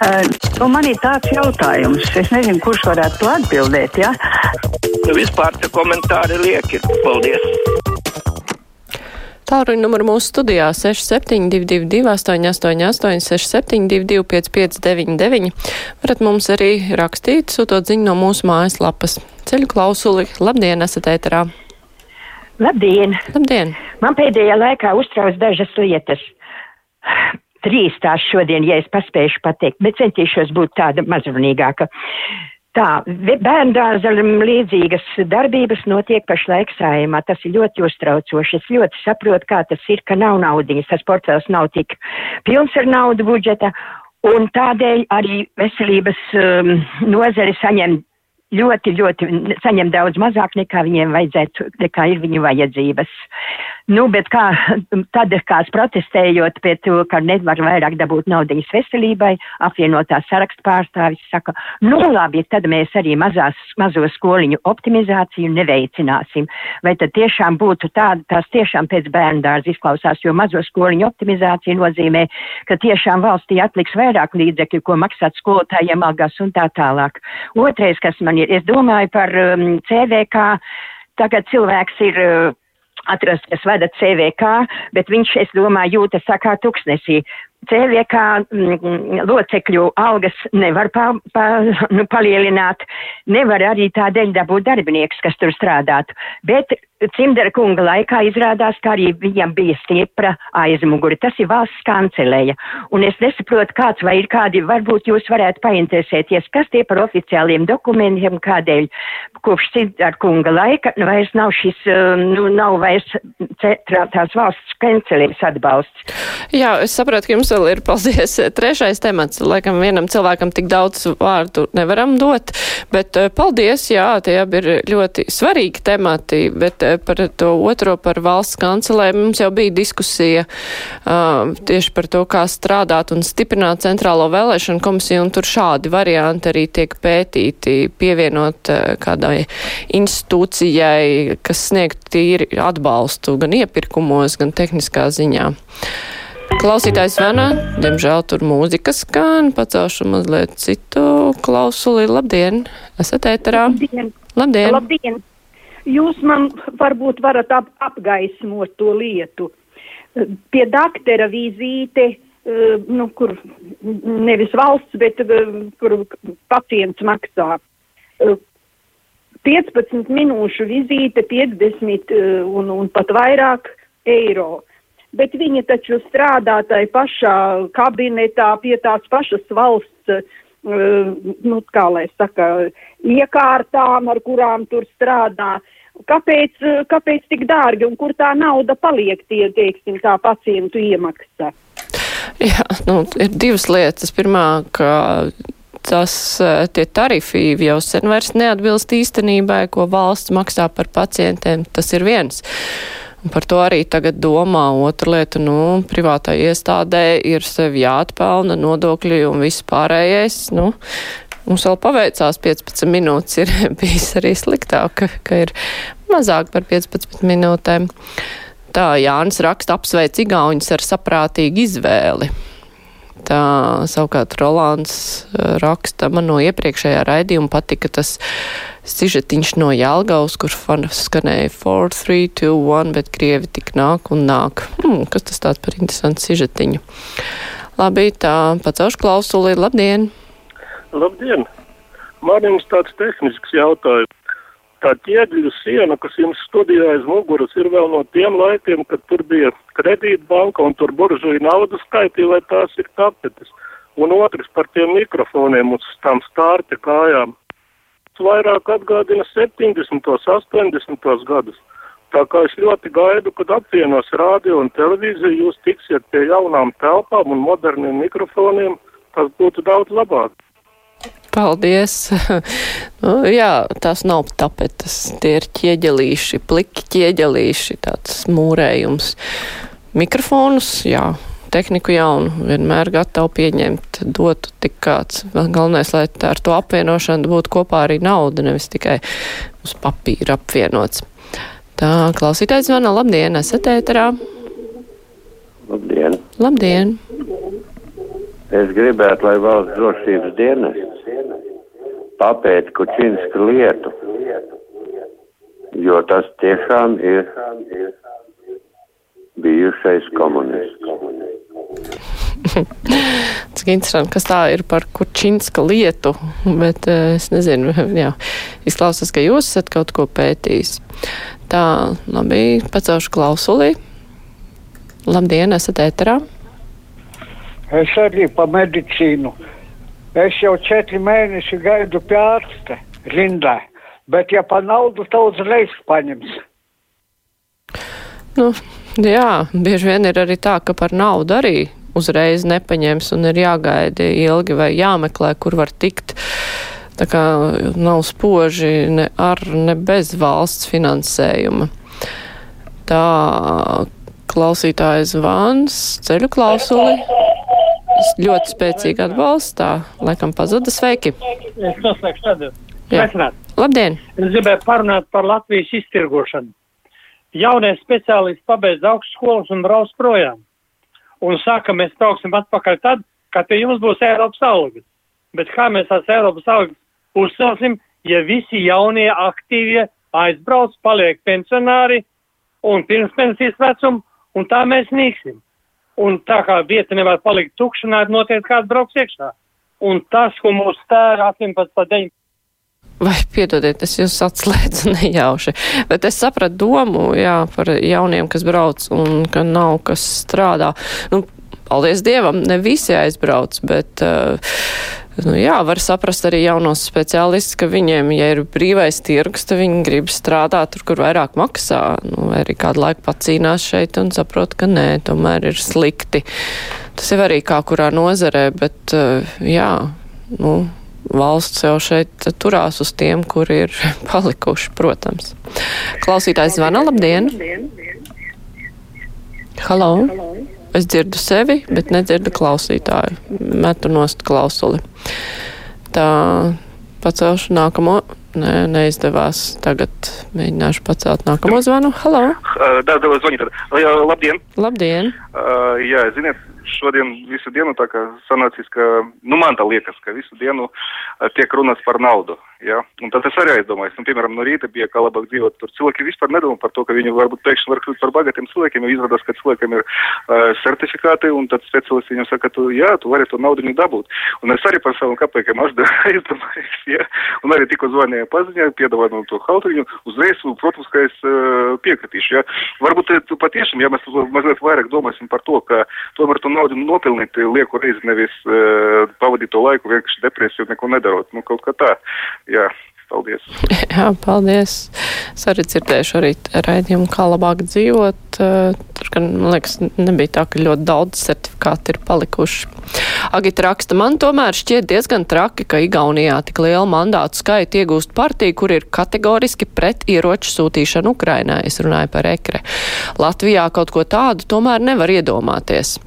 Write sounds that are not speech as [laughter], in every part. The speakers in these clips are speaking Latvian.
Uh, nu, man ir tāds jautājums, es nezinu, kurš varētu to atbildēt. Ja? Nu, vispār tie komentāri lieki. Paldies! Tālruņa numuru mūsu studijā 6722, 888, 672, 559, varat mums arī rakstīt, sūtot ziņu no mūsu mājaslapas. Ceļu klausuli, labdien, esat ēterā! Labdien! Labdien! Man pēdējā laikā uztrauc dažas lietas trīs tās šodien, ja es paspēšu pateikt, bet centīšos būt tāda mazrunīgāka. Tā, bērndārzam līdzīgas darbības notiek pašlaik sājumā. Tas ir ļoti uztraucoši. Es ļoti saprotu, kā tas ir, ka nav naudiņas. Tas portfels nav tik pilns ar naudu budžeta. Un tādēļ arī veselības um, nozari saņem ļoti, ļoti saņem daudz mazāk nekā viņiem vajadzētu, nekā ir viņu vajadzības. Nu, bet kā tad, kāds protestējot pie to, ka nevar vairāk dabūt naudiņas veselībai, apvienotā saraksta pārstāvis saka, nu labi, tad mēs arī mazās, mazo skoliņu optimizāciju neveicināsim. Vai tad tiešām būtu tāda, tās tiešām pēc bērndārza izklausās, jo mazo skoliņu optimizācija nozīmē, ka tiešām valstī atliks vairāk līdzekļu, ko maksāt skolotājiem algās un tā tālāk. Otrais, kas man ir, es domāju par um, CVK, tagad cilvēks ir uh, atrast, kas vada CVK, bet viņš, es domāju, jūtas tā kā tuksnesī. CVK mm, locekļu algas nevar pa, pa, nu, palielināt, nevar arī tādēļ dabūt darbinieks, kas tur strādātu. Bet Cimdara kunga laikā izrādās, ka arī viņam bija stiepra aizmuguri. Tas ir valsts kancelēja. Un es nesaprotu, kāds vai ir kādi, varbūt jūs varētu painteresēties, kas tie par oficiāliem dokumentiem, kādēļ kopš Cimdara kunga laika nu, vairs nav šis, nu, nav vairs tās valsts kancelējas atbalsts. Jā, es saprotu, ka jums vēl ir, paldies, [laughs] trešais temats. Laikam vienam cilvēkam tik daudz vārdu nevaram dot, bet paldies, jā, tie abi ir ļoti svarīgi temati, bet par to otro, par valsts kancelē, mums jau bija diskusija uh, tieši par to, kā strādāt un stiprināt centrālo vēlēšanu komisiju, un tur šādi varianti arī tiek pētīti, pievienot uh, kādai institūcijai, kas sniegt tīri atbalstu gan iepirkumos, gan tehniskā ziņā. Klausītājs zvana, diemžēl tur mūzika skan, pacelšu mazliet citu klausuli. Labdien, esat ēterā? Labdien! Labdien! Labdien. Jūs man varbūt varat ap, apgaismot to lietu. Pie daktera vizīte, eh, nu, kur nevis valsts, bet eh, kur pacients maksā. 15 eh, minūšu vizīte, 50 un, un pat vairāk eiro. Bet viņi taču strādā tai pašā kabinetā pie tās pašas valsts nu, kā lai saka, iekārtām, ar kurām tur strādā. Kāpēc, kāpēc tik dārgi un kur tā nauda paliek tie, teiksim, tā pacientu iemaksa? Jā, nu, ir divas lietas. Pirmā, ka tas, tie tarifi jau sen vairs neatbilst īstenībai, ko valsts maksā par pacientiem. Tas ir viens. Un par to arī tagad domā. Otra lieta, nu, privātai iestādē ir sevi jāatpelna nodokļi un viss pārējais. Nu, Mums vēl paveicās 15 minūtes, ir [laughs] bijis arī sliktāk, ka, ka ir mazāk par 15 minūtēm. Tā Jānis raksta apsveic Igauņus ar saprātīgu izvēli. Tā savukārt Rolands eh, raksta man no iepriekšējā raidījuma patika tas sižetiņš no Jelgavas, kur skanēja 4, 3, 2, 1, bet Krievi tik nāk un nāk. Hmm, kas tas tāds par interesantu sižetiņu? Labi, tā pacelšu klausuli. Labdien! Labdien! Man jums tāds tehnisks jautājums. Tā ķieģeļu siena, kas jums studijā aiz muguras, ir vēl no tiem laikiem, kad tur bija kredītbanka un tur buržuja naudu skaitīja, vai tās ir tapetes. Un otrs par tiem mikrofoniem uz tām stārta kājām. Vairāk atgādina 70. 80. gadus. Tā kā es ļoti gaidu, kad apvienos rādio un televīziju, jūs tiksiet pie jaunām telpām un moderniem mikrofoniem, tas būtu daudz labāk. Paldies! [laughs] nu, jā, tās nav tapetes, tie ir ķieģelīši, pliki ķieģelīši, tāds mūrējums. Mikrofonus, jā, tehniku jaunu, vienmēr gatavu pieņemt, dotu tik kāds. Galvenais, lai ar to apvienošanu būtu kopā arī nauda, nevis tikai uz papīra apvienots. Tā, klausītājs zvana, labdien, esat ēterā? Labdien! Labdien! Es gribētu, lai valsts drošības dienas papēta Kučinska lietu, jo tas tiešām ir bijušais komunists. [laughs] Cik interesanti, kas tā ir par Kučinska lietu, bet eh, es nezinu, [laughs] jā, izklausās, ka jūs esat kaut ko pētījis. Tā, labi, pacelšu klausulī. Labdien, esat ēterā? Es arī pa medicīnu. Es jau četri mēneši gaidu pie ārsta rindā, bet ja pa naudu, tad uzreiz paņems. Nu, jā, bieži vien ir arī tā, ka par naudu arī uzreiz nepaņems un ir jāgaida ilgi vai jāmeklē, kur var tikt. Tā kā nav spoži ne ar, ne bez valsts finansējuma. Tā klausītājs zvans, ceļu klausuli. Ļoti spēcīgi atbalstā, laikam pazuda sveiki. Es noslēgšu. Jā. Labdien! Es gribēju parunāt par Latvijas iztirgošanu. Jaunie speciālisti pabeidz augstskolas un brauc projām un saka, mēs brauksim atpakaļ tad, kad pie jums būs Eiropas algas. Bet kā mēs tās Eiropas algas uzcelsim, ja visi jaunie aktīvie aizbrauc, paliek pensionāri un pirms pensijas vecumu, un tā mēs nīksim. Un tā kā vieta nevar palikt tukšanā, noteikti kāds brauks iekšā. Un tas, ko mūsu tēra 18 pa 9. Vai piedodiet, es jūs atslēdzu [laughs] nejauši, bet es sapratu domu, jā, par jauniem, kas brauc un ka nav kas strādā. Nu, paldies Dievam, ne visi aizbrauc, bet, uh, nu jā, var saprast arī jaunos speciālistus, ka viņiem, ja ir brīvais tirgus, tad viņi grib strādāt tur, kur vairāk maksā, nu, vai arī kādu laiku pacīnās šeit un saprot, ka nē, tomēr ir slikti. Tas jau arī kā kurā nozarē, bet, uh, jā, nu, valsts jau šeit turās uz tiem, kuri ir [laughs] palikuši, protams. Klausītājs zvana, labdien! Halo! Es dzirdu sevi, bet nedzirdu klausītāju. Metu nost klausuli. Tā pacelšu nākamo. Nē, neizdevās. Tagad mēģināšu pacelt nākamo zvanu. Halo! Uh, da, da, zvanīt. Labdien! Labdien! Uh, jā, ziniet, šodien visu dienu tā kā sanācis, ka, nu man tā liekas, ka visu dienu uh, tiek runāts par naudu. Ja? Un tad es arī aizdomājos, nu, piemēram, no rīta bija kā labāk dzīvot. Tur cilvēki vispār nedomā par to, ka viņi varbūt pēkšņi var kļūt par bagātiem cilvēkiem, jo izrādās, ka cilvēkiem ir uh, certifikāti, un tad speciālisti viņam saka, tu, jā, tu vari to naudu dabūt. Un es arī par savām kapeikiem aizdomājos, ja? un arī tikko zvanīja paziņā, piedāvāja man to hautiņu, uzreiz, protams, ka es uh, piekritīšu. Ja? Varbūt tu patiešām, ja mēs mazliet vairāk domāsim par to, ka tomēr to naudu nopelnīt lieku reizi nevis uh, pavadīt to laiku vienkārši depresiju, neko nedarot. Nu, kaut kā tā. Jā, paldies. [laughs] Jā, paldies. Es arī dzirdēšu arī raidījumu, kā labāk dzīvot. Tur, gan, man liekas, nebija tā, ka ļoti daudz certifikāti ir palikuši. Agita raksta, man tomēr šķiet diezgan traki, ka Igaunijā tik lielu mandātu skaitu iegūst partija, kur ir kategoriski pret ieroču sūtīšanu Ukrainā. Es runāju par ekre. Latvijā kaut ko tādu tomēr nevar iedomāties.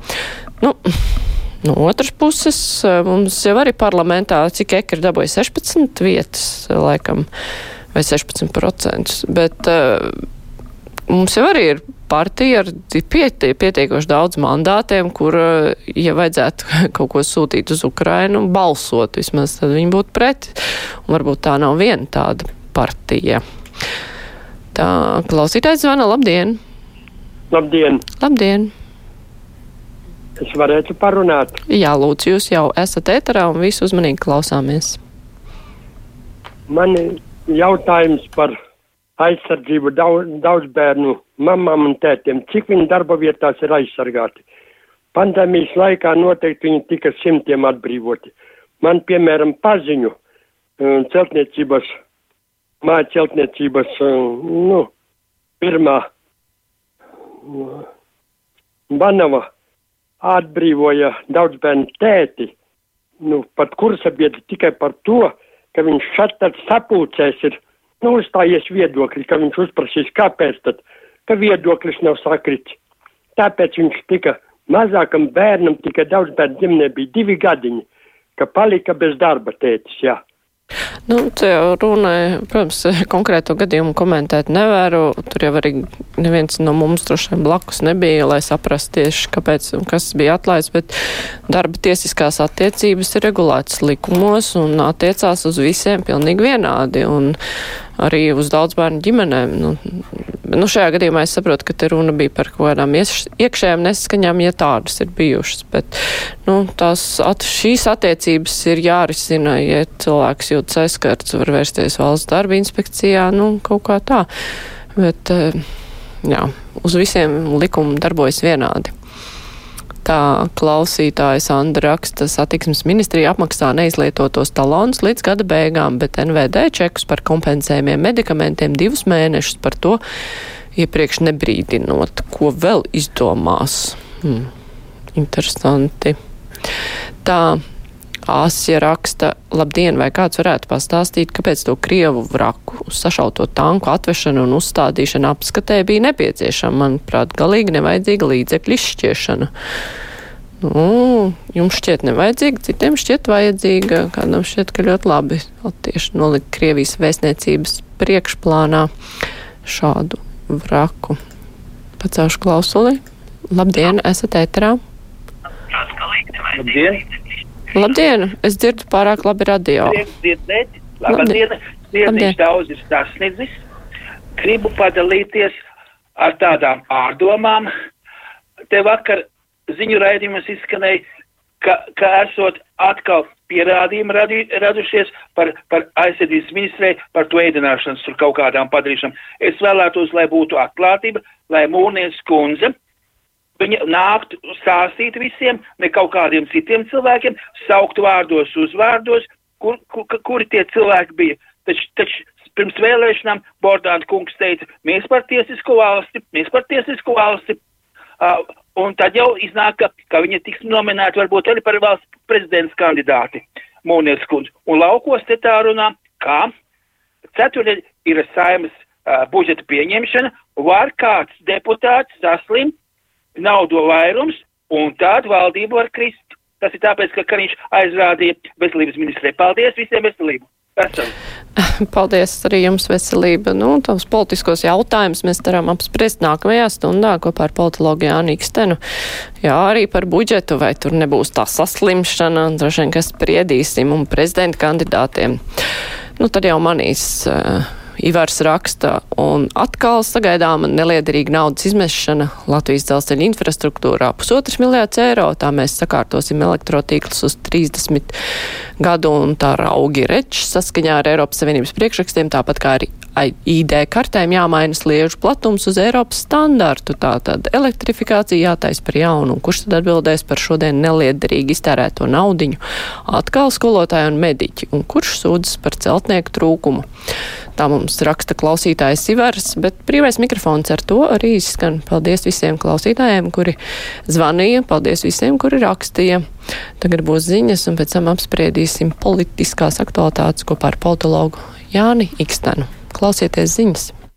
Nu, No otras puses, mums jau arī parlamentā, cik ekri dabūja 16 vietas, laikam, vai 16%, bet uh, mums jau arī ir partija ar pieti, pietiekoši daudz mandātiem, kur, ja vajadzētu [laughs] kaut ko sūtīt uz Ukrainu, balsot vismaz, tad viņi būtu pret. Un varbūt tā nav viena tāda partija. Tā klausītājs zvana, labdien! Labdien! Labdien! Es varētu parunāt. Jā, lūdzu, jūs jau esat ēterā un visu uzmanīgi klausāmies. Man ir jautājums par aizsardzību daudz, daudz bērnu mamām un tētiem. Cik viņi darba vietās ir aizsargāti? Pandēmijas laikā noteikti viņi tika simtiem atbrīvoti. Man, piemēram, paziņu um, celtniecības, māja celtniecības, um, nu, pirmā Banava atbrīvoja daudz bērnu tēti, nu, pat kursabiedri tikai par to, ka viņš šat tad sapulcēs ir, nu, uzstājies viedokļi, ka viņš uzprasīs, kāpēc tad, ka viedoklis nav sakrits. Tāpēc viņš tika mazākam bērnam, tikai daudz bērnu ģimenē bija divi gadiņi, ka palika bez darba tētis, jā. Nu, runāja, protams, [laughs] konkrēto gadījumu komentēt nevaru. Tur jau arī neviens no mums droši vien blakus nebija, lai saprastu tieši, kāpēc un kas bija atlaists, bet darba tiesiskās attiecības ir regulētas likumos un attiecās uz visiem pilnīgi vienādi. Un arī uz daudz bērnu ģimenēm. Nu, nu, šajā gadījumā es saprotu, ka te runa bija par kaut kādām iekšējām nesaskaņām, ja tādas ir bijušas. Bet nu, tās, at, šīs attiecības ir jārisina, ja cilvēks jūtas aizskarts, var vērsties valsts darba inspekcijā, nu, kaut kā tā. Bet, eh, jā, uz visiem likumi darbojas vienādi. Tā klausītājs Andra raksta, satiksmes ministrija apmaksā neizlietotos talons līdz gada beigām, bet NVD čekus par kompensējumiem medikamentiem divus mēnešus par to iepriekš nebrīdinot, ko vēl izdomās. Hmm. Interesanti. Tā Āsija raksta, labdien, vai kāds varētu pastāstīt, kāpēc to Krievu vraku uz sašauto tanku atvešanu un uzstādīšanu apskatē bija nepieciešama, manuprāt, galīgi nevajadzīga līdzekļu izšķiešana. Nu, jums šķiet nevajadzīga, citiem šķiet vajadzīga, kādam šķiet, ka ļoti labi tieši nolikt Krievijas vēstniecības priekšplānā šādu vraku. Pacaušu klausuli. Labdien, esat ēterā. Labdien! Labdien! Es dzirdu pārāk labi radio. Dzirdēt, labdien! Sirdiņš daudz ir sasniedzis. Gribu padalīties ar tādām pārdomām. Te vakar ziņu raidījums izskanēja, ka, ka esot atkal pierādījumi radi, radušies par, par aizsardzības ministrē, par to ēdināšanas tur kaut kādām padarīšanām. Es vēlētos, lai būtu atklātība, lai Mūrnieks kundze Viņa nāktu stāstīt visiem, ne kaut kādiem citiem cilvēkiem, saukt vārdos, uzvārdos, kur, kur, kuri tie cilvēki bija. Taču, taču pirms vēlēšanām Bordāna kungs teica, mēs par tiesisku valsti, mēs par tiesisku valsti. Uh, un tad jau iznāk, ka, ka viņa tiks nominēta varbūt arī par valsts prezidents kandidāti Mūnies kundze. Un laukos te tā runā, kā ceturtdien ir saimas uh, budžeta pieņemšana, var kāds deputāts saslimt naudu vairums, un tad valdība var krist. Tas ir tāpēc, ka Kariņš aizrādīja veselības ministrē. Paldies visiem veselību! Esam. [laughs] Paldies arī jums veselība. Nu, tavs politiskos jautājumus mēs varam apspriest nākamajā stundā kopā ar politologu Jānu Ikstenu. Jā, arī par budžetu, vai tur nebūs tā saslimšana, droši vien, kas spriedīsim un prezidenta kandidātiem. Nu, tad jau manīs. Uh, Ivars raksta, un atkal sagaidāma neliederīga naudas izmešana Latvijas dzelzceļa infrastruktūrā - pusotras miljārds eiro. Tā mēs sakārtosim elektrotīklus uz 30 gadu, un tā raugi rečs saskaņā ar Eiropas Savienības priekšrakstiem, tāpat kā arī ID kartēm jāmaina sliežu platums uz Eiropas standartu. Tātad elektrifikācija jātais par jaunu, un kurš tad atbildēs par šodien neliederīgi iztērēto naudiņu? Atkal skolotāji un mediķi, un kurš sūdzas par celtnieku trūkumu? Tā mums raksta klausītājs Ivars, bet brīvais mikrofons ar to arī izskan. Paldies visiem klausītājiem, kuri zvanīja, paldies visiem, kuri rakstīja. Tagad būs ziņas, un pēc tam apspriedīsim politiskās aktualitātes kopā ar politologu Jāni Ikstenu. Klausieties ziņas!